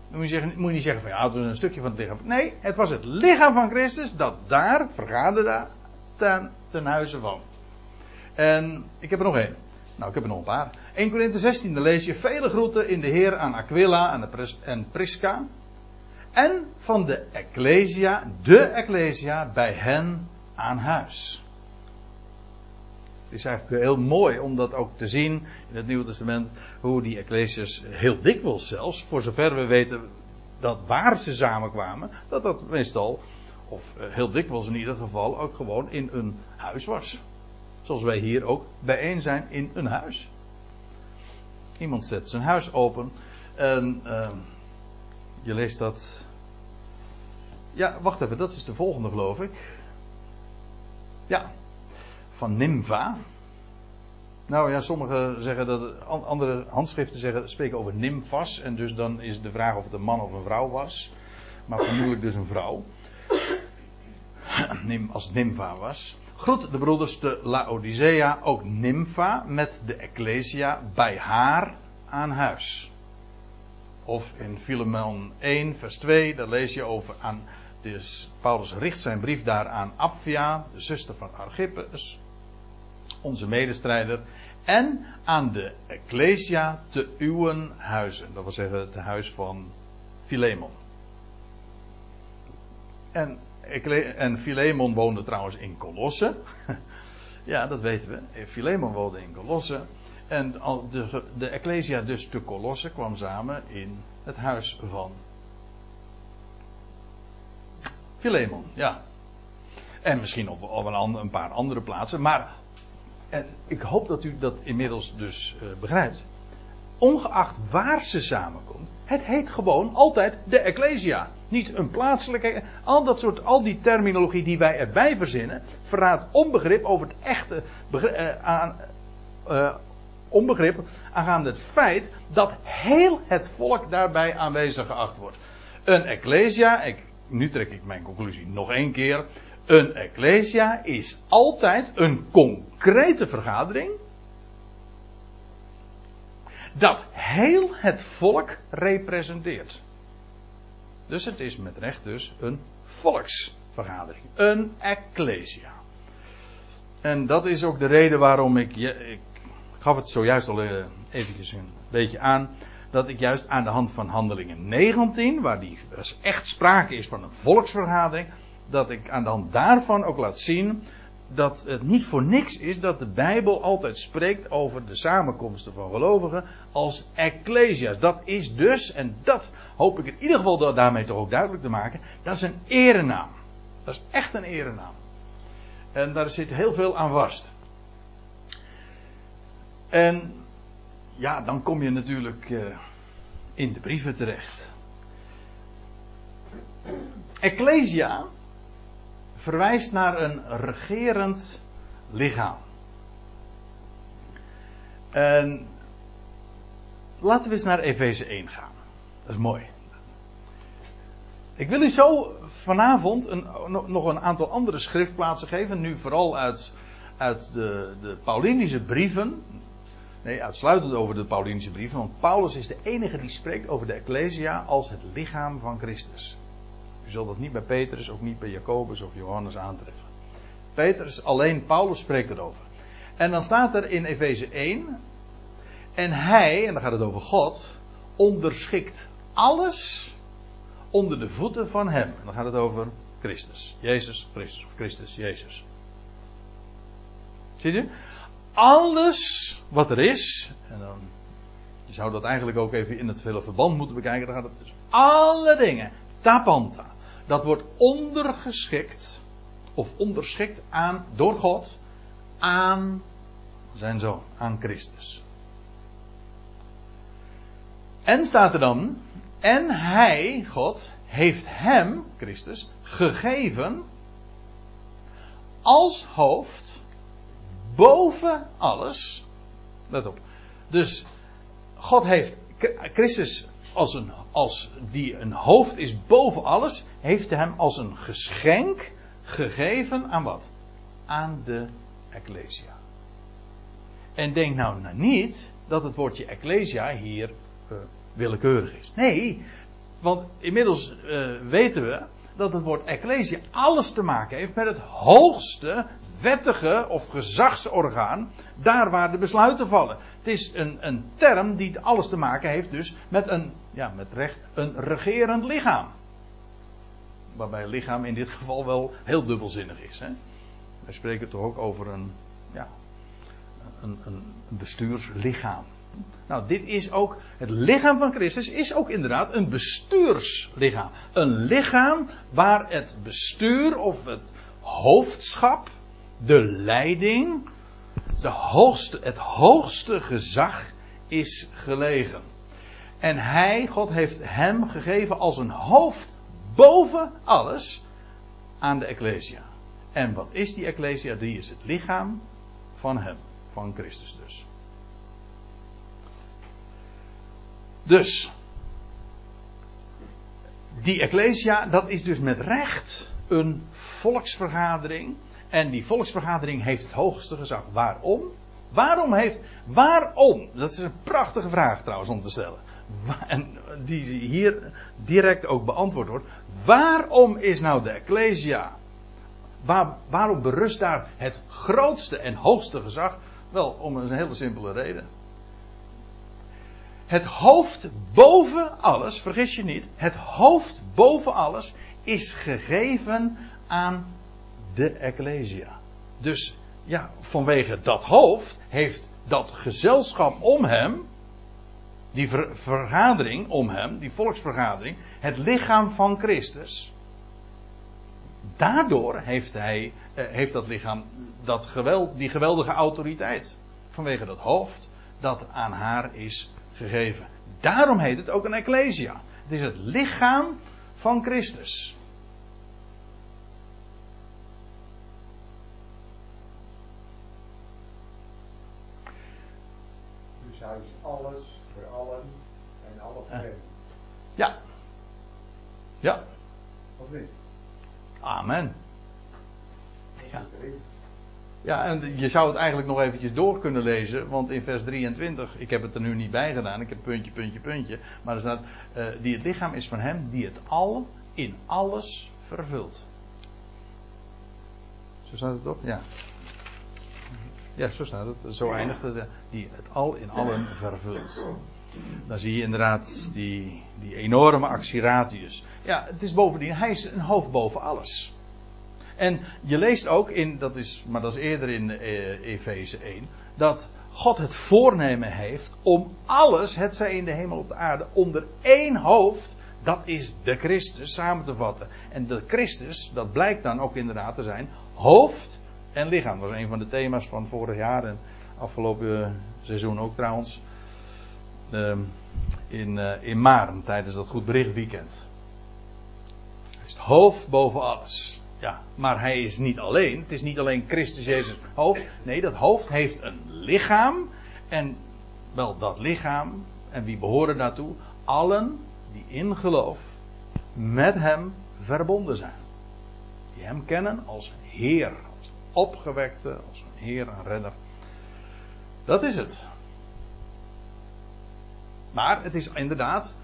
Dan moet je, zeggen, moet je niet zeggen van ja, het was een stukje van het lichaam. Nee, het was het lichaam van Christus dat daar vergaderde ten, ten huize van. En ik heb er nog één. Nou, ik heb er nog een paar. 1 Korinthe 16, dan lees je vele groeten in de Heer aan Aquila en, Pris, en Prisca. En van de Ecclesia, de Ecclesia, bij hen aan huis. Is eigenlijk heel mooi om dat ook te zien in het Nieuwe Testament. Hoe die Ecclesias heel dikwijls zelfs, voor zover we weten dat waar ze samenkwamen, dat dat meestal, of eh, heel dikwijls in ieder geval, ook gewoon in een huis was. Zoals wij hier ook bijeen zijn in een huis. Iemand zet zijn huis open en uh, je leest dat. Ja, wacht even, dat is de volgende geloof ik. Ja, van Nimva. Nou ja, sommigen zeggen dat, andere handschriften zeggen, spreken over Nimfas. En dus dan is de vraag of het een man of een vrouw was. Maar vermoedelijk dus een vrouw. (clears throat) Als het Nimfa was. Groet de broeders te Laodicea, ook Nimfa, met de Ecclesia bij haar aan huis. Of in Philemon 1, vers 2, daar lees je over aan. Dus Paulus richt zijn brief daar aan Apphia, de zuster van Archippus onze medestrijder, en aan de Ecclesia te uwen huizen. Dat wil zeggen het huis van Philemon. En, en Philemon woonde trouwens in Colosse. (laughs) ja, dat weten we. Philemon woonde in Colosse. En de, de Ecclesia dus te Colosse kwam samen in het huis van Philemon, ja. En misschien op, een, een, paar andere plaatsen. Maar en ik hoop dat u dat inmiddels dus uh, begrijpt. Ongeacht waar ze samenkomt, het heet gewoon altijd de Ecclesia. Niet een plaatselijke. Al dat soort, al die terminologie die wij erbij verzinnen, verraadt onbegrip over het echte begrip, uh, aan, uh, onbegrip aangaande het feit dat heel het volk daarbij aanwezig geacht wordt. Een Ecclesia, ik, nu trek ik mijn conclusie nog één keer. Een Ecclesia is altijd een concrete vergadering. Dat heel het volk representeert. Dus het is met recht dus een volksvergadering. Een Ecclesia. En dat is ook de reden waarom ik, ik gaf het zojuist al eh, eventjes een beetje aan, dat ik juist aan de hand van handelingen 19, waar die echt sprake is van een volksvergadering, dat ik aan de hand daarvan ook laat zien dat het niet voor niks is dat de Bijbel altijd spreekt over de samenkomsten van gelovigen als ecclesia's. Dat is dus, en dat hoop ik in ieder geval daarmee toch ook duidelijk te maken, dat is een erenaam. Dat is echt een erenaam. En daar zit heel veel aan vast. En ja, dan kom je natuurlijk uh, in de brieven terecht. Ecclesia verwijst naar een regerend lichaam. En laten we eens naar Efeze 1 gaan. Dat is mooi. Ik wil u zo vanavond een, nog een aantal andere schriftplaatsen geven. Nu vooral uit, uit de, de Paulinische brieven. Nee, uitsluitend over de Paulinische brieven. Want Paulus is de enige die spreekt over de Ecclesia als het lichaam van Christus. U zult dat niet bij Petrus, ook niet bij Jacobus of Johannes aantreffen. Petrus, alleen Paulus spreekt erover. En dan staat er in Efeze 1. En hij, en dan gaat het over God, onderschikt alles onder de voeten van hem. En dan gaat het over Christus. Jezus, Christus. Of Christus, Jezus. Zie je? Alles wat er is. En dan. Je zou dat eigenlijk ook even in het vele verband moeten bekijken. Dan gaat het dus. Alle dingen. Tapanta. Dat wordt ondergeschikt. Of onderschikt aan. Door God. Aan zijn zoon. Aan Christus. En staat er dan. En hij, God, heeft hem, Christus, gegeven als hoofd boven alles. Let op. Dus God heeft Christus als, een, als die een hoofd is boven alles, heeft hem als een geschenk gegeven aan wat? Aan de Ecclesia. En denk nou, nou niet dat het woordje Ecclesia hier uh, willekeurig is. Nee, want inmiddels uh, weten we dat het woord Ecclesia alles te maken heeft met het hoogste wettige of gezagsorgaan, daar waar de besluiten vallen. Het is een, een term die alles te maken heeft dus met een, ja, met recht, een regerend lichaam. Waarbij lichaam in dit geval wel heel dubbelzinnig is. Hè? Wij spreken toch ook over een, ja, een, een bestuurslichaam. Nou, dit is ook, het lichaam van Christus is ook inderdaad een bestuurslichaam. Een lichaam waar het bestuur of het hoofdschap, de leiding, de hoogste, het hoogste gezag is gelegen. En hij, God heeft hem gegeven als een hoofd boven alles aan de Ecclesia. En wat is die Ecclesia? Die is het lichaam van hem, van Christus dus. Dus, die Ecclesia, dat is dus met recht een volksvergadering. En die volksvergadering heeft het hoogste gezag. Waarom? Waarom heeft. Waarom? Dat is een prachtige vraag trouwens om te stellen. En die hier direct ook beantwoord wordt. Waarom is nou de Ecclesia. Waar, waarom berust daar het grootste en hoogste gezag? Wel, om een hele simpele reden. Het hoofd boven alles, vergis je niet, het hoofd boven alles is gegeven aan de Ecclesia. Dus ja, vanwege dat hoofd heeft dat gezelschap om hem, die vergadering om hem, die volksvergadering, het lichaam van Christus, daardoor heeft, hij, eh, heeft dat lichaam dat geweld, die geweldige autoriteit. Vanwege dat hoofd dat aan haar is gegeven. Daarom heet het ook een ecclesia. Het is het lichaam van Christus. Dus hij is alles Ja. Ja. Of niet? Amen. Ja. Ja, en je zou het eigenlijk nog eventjes door kunnen lezen, want in vers 23, ik heb het er nu niet bij gedaan, ik heb puntje, puntje, puntje, maar er staat, uh, die het lichaam is van hem, die het al in alles vervult. Zo staat het toch? Ja. Ja, zo staat het. Zo eindigt het. Die het al in allen vervult. Dan zie je inderdaad die, die enorme actieradius. Ja, het is bovendien, hij is een hoofd boven alles. En je leest ook in, dat is, maar dat is eerder in uh, Efeze 1, dat God het voornemen heeft om alles, het zij in de hemel op de aarde, onder één hoofd, dat is de Christus, samen te vatten. En de Christus, dat blijkt dan ook inderdaad te zijn, hoofd en lichaam. Dat was een van de thema's van vorig jaar en afgelopen seizoen ook trouwens. Uh, in, uh, in Maren tijdens dat Goed Bericht Weekend. Hij is het hoofd boven alles. Ja, maar hij is niet alleen. Het is niet alleen Christus Jezus hoofd. Nee, dat hoofd heeft een lichaam. En wel dat lichaam. En wie behoren daartoe? Allen die in geloof met hem verbonden zijn. Die hem kennen als Heer. Als opgewekte, als een Heer en Redder. Dat is het. Maar het is inderdaad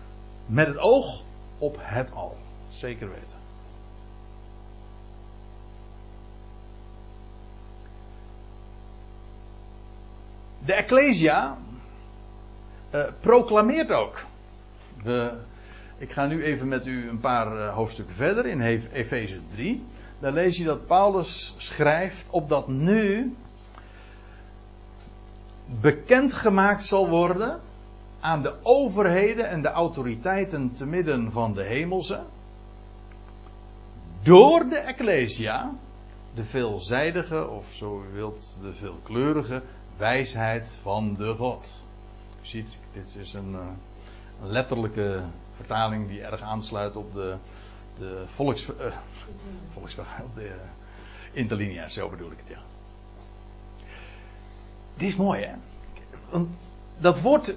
met het oog op het al. Zeker weten. De Ecclesia uh, proclameert ook. Ik ga nu even met u een paar uh, hoofdstukken verder in Efeze 3. Daar lees je dat Paulus schrijft opdat nu bekendgemaakt zal worden aan de overheden en de autoriteiten te midden van de hemelse. Door de Ecclesia, de veelzijdige, of zo u wilt, de veelkleurige wijsheid van de God. U ziet, dit is een, een letterlijke vertaling die erg aansluit op de, de volks, uh, volksverhaal, de uh, interlinia, zo bedoel ik het, ja. Dit is mooi, hè? Dat woord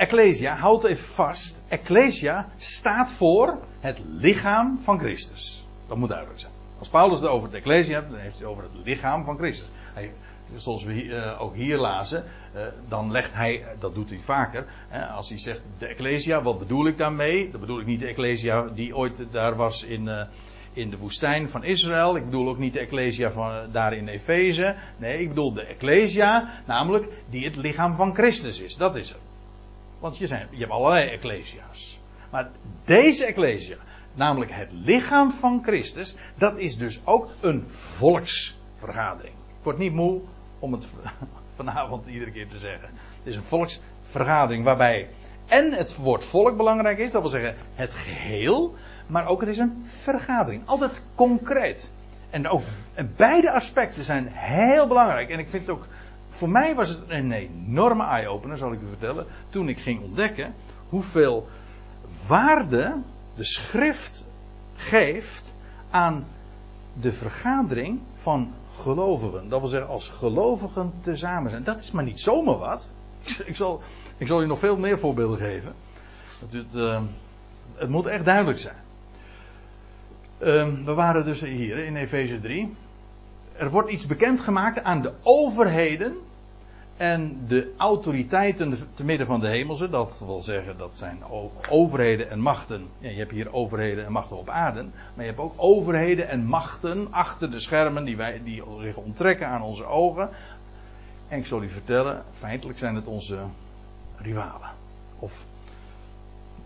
Ecclesia, houd even vast. Ecclesia staat voor het lichaam van Christus. Dat moet duidelijk zijn. Als Paulus het over het Ecclesia hebt, dan heeft hij het over het lichaam van Christus. Hij, zoals we uh, ook hier lazen, uh, dan legt hij, dat doet hij vaker, hè, als hij zegt de Ecclesia, wat bedoel ik daarmee? Dan bedoel ik niet de Ecclesia die ooit daar was in, uh, in de woestijn van Israël. Ik bedoel ook niet de Ecclesia van, daar in Efeze. Nee, ik bedoel de Ecclesia, namelijk die het lichaam van Christus is. Dat is het. Want je, zijn, hebt allerlei Ecclesia's. Maar deze Ecclesia, namelijk het lichaam van Christus, dat is dus ook een volksvergadering. Ik word niet moe om het (laughs) vanavond iedere keer te zeggen. Het is een volksvergadering waarbij en het woord volk belangrijk is, dat wil zeggen het geheel, maar ook het is een vergadering. Altijd concreet. En en beide aspecten zijn heel belangrijk. En ik vind ook, voor mij was het een enorme eye-opener, zal ik u vertellen, toen ik ging ontdekken hoeveel waarde de schrift geeft aan de vergadering van gelovigen. Dat wil zeggen, als gelovigen tezamen zijn. Dat is maar niet zomaar wat. (laughs) Ik zal, ik zal je nog veel meer voorbeelden geven. Het, uh, het moet echt duidelijk zijn. Uh, we waren dus hier in Efeze 3. Er wordt iets bekendgemaakt aan de overheden en de autoriteiten te midden van de hemelse, dat wil zeggen dat zijn overheden en machten. Je hebt hier overheden en machten op aarde, maar je hebt ook overheden en machten achter de schermen die, wij, die zich onttrekken aan onze ogen. En ik zal u vertellen, feitelijk zijn het onze rivalen. Of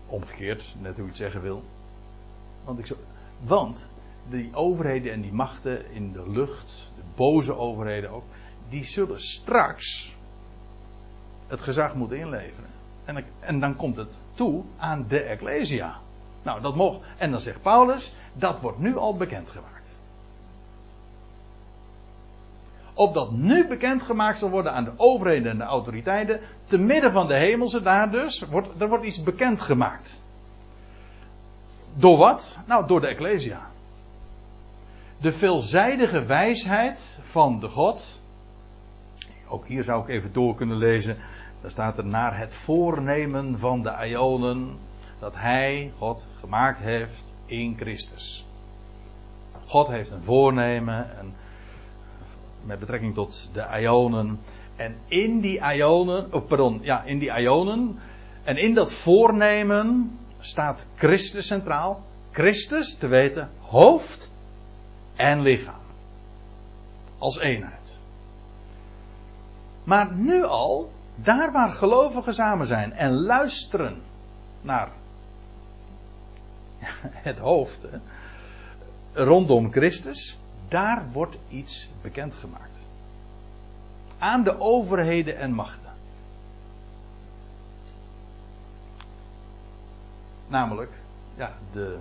omgekeerd, net hoe je het zeggen wil. Want, ik zo, want die overheden en die machten in de lucht, de boze overheden ook, die zullen straks het gezag moet inleveren. En, en dan komt het toe aan de Ecclesia. Nou, dat mocht. En dan zegt Paulus, dat wordt nu al bekendgemaakt. Opdat nu bekendgemaakt zal worden aan de overheden en de autoriteiten, te midden van de hemelse, daar dus, wordt, er wordt iets bekendgemaakt. Door wat? Nou, door de Ecclesia. De veelzijdige wijsheid van de God ook hier zou ik even door kunnen lezen. Daar staat er naar het voornemen van de Ionen dat Hij, God, gemaakt heeft in Christus. God heeft een voornemen en met betrekking tot de Ionen. En in die Ionen, oh pardon, ja, in die Ionen en in dat voornemen staat Christus centraal. Christus, te weten, hoofd en lichaam. Als eenheid. Maar nu al, daar waar gelovigen samen zijn en luisteren naar (laughs) het hoofd hè, rondom Christus, daar wordt iets bekendgemaakt. Aan de overheden en machten. Namelijk, ja, de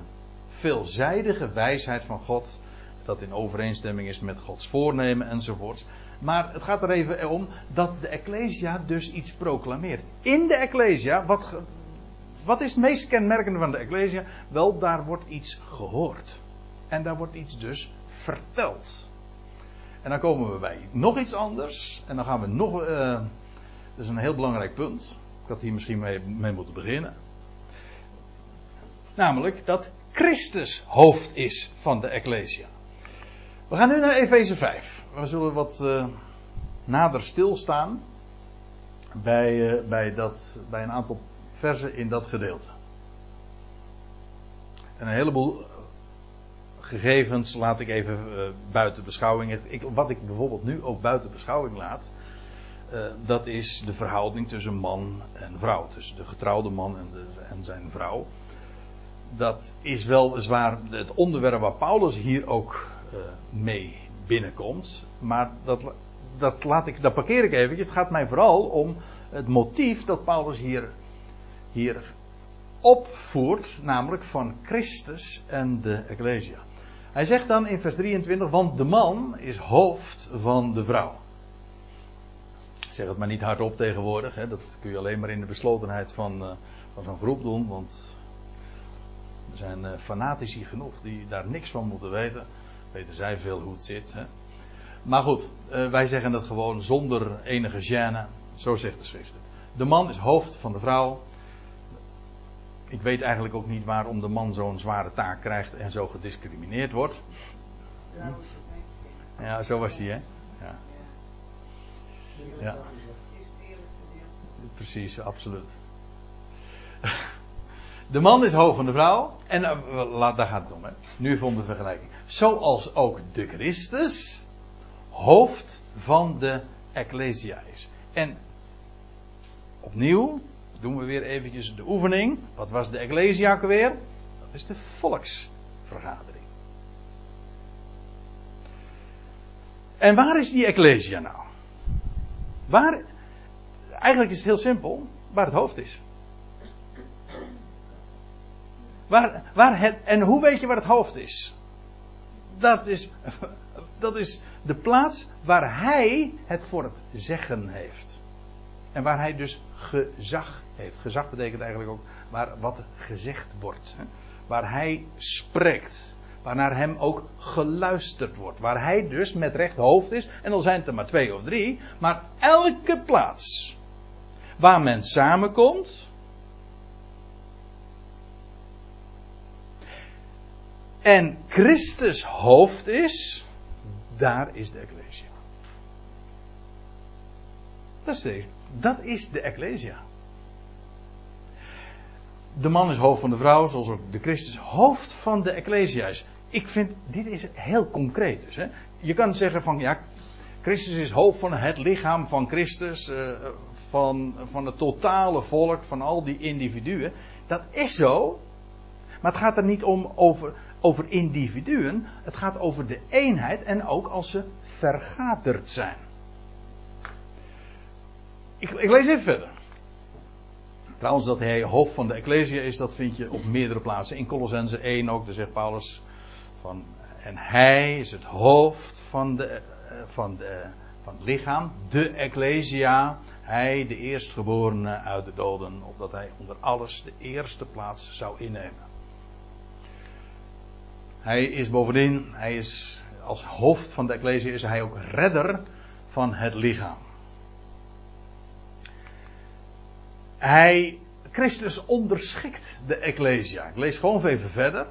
veelzijdige wijsheid van God, dat in overeenstemming is met Gods voornemen enzovoorts. Maar het gaat er even om dat de Ecclesia dus iets proclameert. In de Ecclesia, wat, wat is het meest kenmerkende van de Ecclesia? Wel, daar wordt iets gehoord. En daar wordt iets dus verteld. En dan komen we bij nog iets anders. En dan gaan we nog. Uh, dat is een heel belangrijk punt. Ik had hier misschien mee, mee moeten beginnen. Namelijk dat Christus hoofd is van de Ecclesia. We gaan nu naar Efeze 5. We zullen wat uh, nader stilstaan bij, uh, bij, dat, bij een aantal versen in dat gedeelte. En een heleboel gegevens laat ik even uh, buiten beschouwing. Ik, wat ik bijvoorbeeld nu ook buiten beschouwing laat, dat is de verhouding tussen man en vrouw. Tussen de getrouwde man en, de, en zijn vrouw. Dat is wel zwaar het onderwerp waar Paulus hier ook mee binnenkomt. Maar dat, dat, laat ik, dat parkeer ik even. Het gaat mij vooral om het motief dat Paulus hier, hier opvoert, namelijk van Christus en de Ecclesia. Hij zegt dan in vers 23, want de man is hoofd van de vrouw. Ik zeg het maar niet hardop tegenwoordig, hè, dat kun je alleen maar in de beslotenheid van, uh, van zo'n groep doen, want er zijn uh, fanatici genoeg die daar niks van moeten weten. Weten zij veel hoe het zit. Hè. Maar goed, uh, wij zeggen het gewoon zonder enige gêne. Zo zegt de schrift. De man is hoofd van de vrouw. Ik weet eigenlijk ook niet waarom de man zo'n zware taak krijgt en zo gediscrimineerd wordt. Ja, zo was hij, hè? Ja. ja. Precies, absoluut. (laughs) De man is hoofd van de vrouw. En uh, daar gaat het om, hè? Nu om de vergelijking. Zoals ook de Christus hoofd van de Ecclesia is. En opnieuw, doen we weer eventjes de oefening. Wat was de Ecclesia weer? Dat is de volksvergadering. En waar is die Ecclesia nou? Waar, eigenlijk is het heel simpel, waar het hoofd is. Waar, waar het, en hoe weet je waar het hoofd is? Dat is, dat is de plaats waar hij het voor het zeggen heeft. En waar hij dus gezag heeft. Gezag betekent eigenlijk ook waar wat gezegd wordt. Hè? Waar hij spreekt. Waar naar hem ook geluisterd wordt. Waar hij dus met recht hoofd is. En al zijn het er maar twee of drie. Maar elke plaats waar men samenkomt. En Christus hoofd is. Daar is de Ecclesia. Dat is de, dat is de Ecclesia. De man is hoofd van de vrouw, zoals ook de Christus hoofd van de Ecclesia is. Ik vind, dit is heel concreet dus. Hè? Je kan zeggen van, ja, Christus is hoofd van het lichaam van Christus, uh, van, van het totale volk, van al die individuen. Dat is zo, maar het gaat er niet om over, over individuen, het gaat over de eenheid en ook als ze vergaderd zijn. Ik, ik lees even verder. Trouwens, dat hij hoofd van de Ecclesia is, dat vind je op meerdere plaatsen. In Colossense 1 ook, daar zegt Paulus van. En hij is het hoofd van de, van de van het lichaam, de Ecclesia, hij de eerstgeborene uit de doden, opdat hij onder alles de eerste plaats zou innemen. Hij is bovendien, hij is als hoofd van de Ecclesia, is hij ook redder van het lichaam. Hij, Christus onderschikt de Ecclesia. Ik lees gewoon even verder.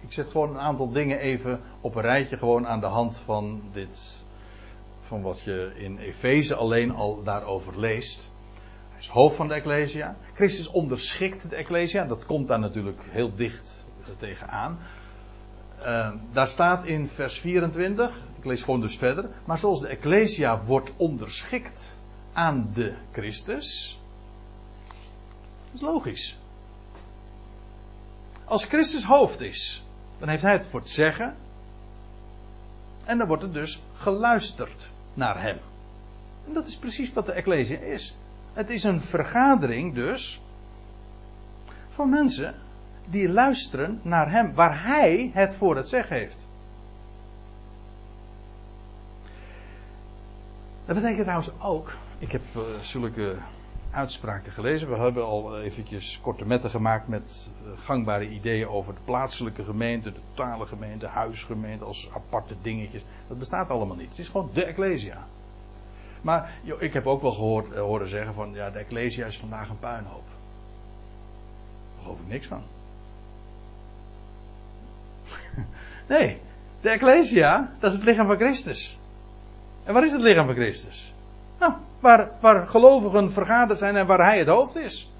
Ik zet gewoon een aantal dingen even op een rijtje, gewoon aan de hand van dit, van wat je in Efeze alleen al daarover leest. Hij is hoofd van de Ecclesia. Christus onderschikt de Ecclesia. Dat komt daar natuurlijk heel dicht tegenaan. Uh, daar staat in vers 24, ik lees gewoon dus verder. Maar zoals de Ecclesia wordt onderschikt aan de Christus. Dat is logisch. Als Christus hoofd is, dan heeft hij het voor het zeggen. En dan wordt er dus geluisterd naar hem. En dat is precies wat de Ecclesia is. Het is een vergadering dus van mensen die luisteren naar hem, waar hij het voor het zeggen heeft. Dat betekent trouwens ook, ik heb uh, zulke uitspraken gelezen. We hebben al eventjes korte metten gemaakt met uh, gangbare ideeën over de plaatselijke gemeente, de totale gemeente, huisgemeente als aparte dingetjes. Dat bestaat allemaal niet. Het is gewoon de Ecclesia. Maar ik heb ook wel gehoord, uh, horen zeggen van ja, de Ecclesia is vandaag een puinhoop. Daar geloof ik niks van. (laughs) Nee, de Ecclesia, dat is het lichaam van Christus. En waar is het lichaam van Christus? Nou, waar, waar gelovigen vergaderd zijn en waar hij het hoofd is.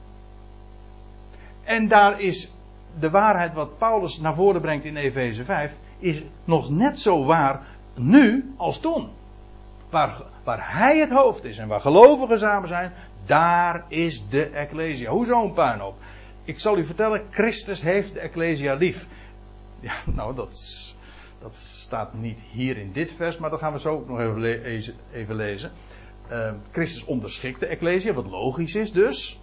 En daar is de waarheid wat Paulus naar voren brengt in Efeze 5, is nog net zo waar nu als toen. Waar, waar hij het hoofd is en waar gelovigen samen zijn, daar is de Ecclesia. Hoezo een puinhoop? Ik zal u vertellen, Christus heeft de Ecclesia lief. Ja, nou, dat, dat staat niet hier in dit vers, maar dat gaan we zo ook nog even, le even lezen. Uh, Christus onderschikt de Ecclesia, wat logisch is dus.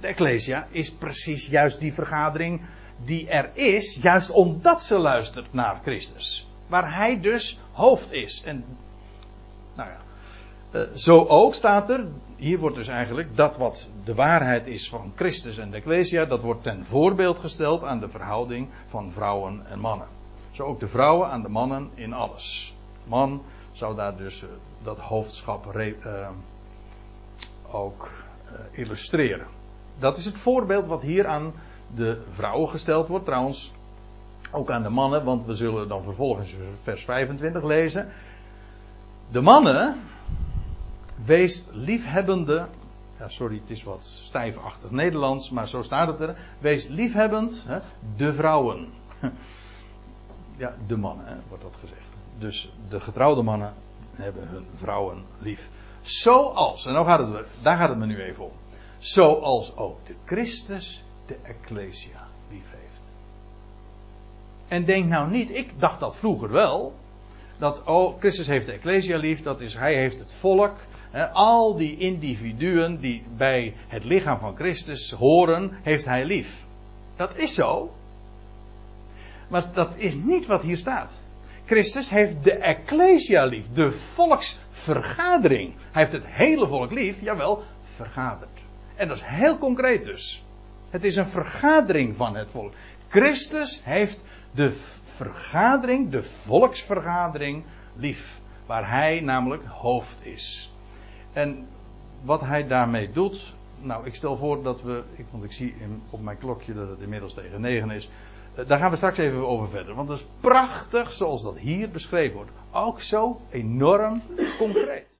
De Ecclesia is precies juist die vergadering die er is, juist omdat ze luistert naar Christus. Waar hij dus hoofd is. En, nou ja. Uh, zo ook staat er, hier wordt dus eigenlijk dat wat de waarheid is van Christus en de Ecclesia, dat wordt ten voorbeeld gesteld aan de verhouding van vrouwen en mannen. Zo ook de vrouwen aan de mannen in alles. Man zou daar dus uh, dat hoofdschap uh, ook illustreren. Dat is het voorbeeld wat hier aan de vrouwen gesteld wordt. Trouwens, ook aan de mannen, want we zullen dan vervolgens vers 25 lezen. De mannen, wees liefhebbende. Ja, sorry, het is wat stijfachtig Nederlands, maar zo staat het er. Wees liefhebbend, hè, de vrouwen. (laughs) Ja, de mannen, wordt dat gezegd. Dus de getrouwde mannen hebben hun vrouwen lief. Zoals, en nou gaat het, daar gaat het me nu even om. Zoals ook de Christus de Ecclesia lief heeft. En denk nou niet, ik dacht dat vroeger wel. Dat oh, Christus heeft de Ecclesia lief, dat is, hij heeft het volk. Al die individuen die bij het lichaam van Christus horen, heeft hij lief. Dat is zo. Maar dat is niet wat hier staat. Christus heeft de Ecclesia lief, de volksvergadering. Hij heeft het hele volk lief, jawel, vergaderd. En dat is heel concreet dus. Het is een vergadering van het volk. Christus heeft de vergadering, de volksvergadering, lief. Waar hij namelijk hoofd is. En wat hij daarmee doet. Nou, ik stel voor dat we. Want ik zie op mijn klokje dat het inmiddels tegen negen is. Daar gaan we straks even over verder. Want het is prachtig zoals dat hier beschreven wordt. Ook zo enorm concreet.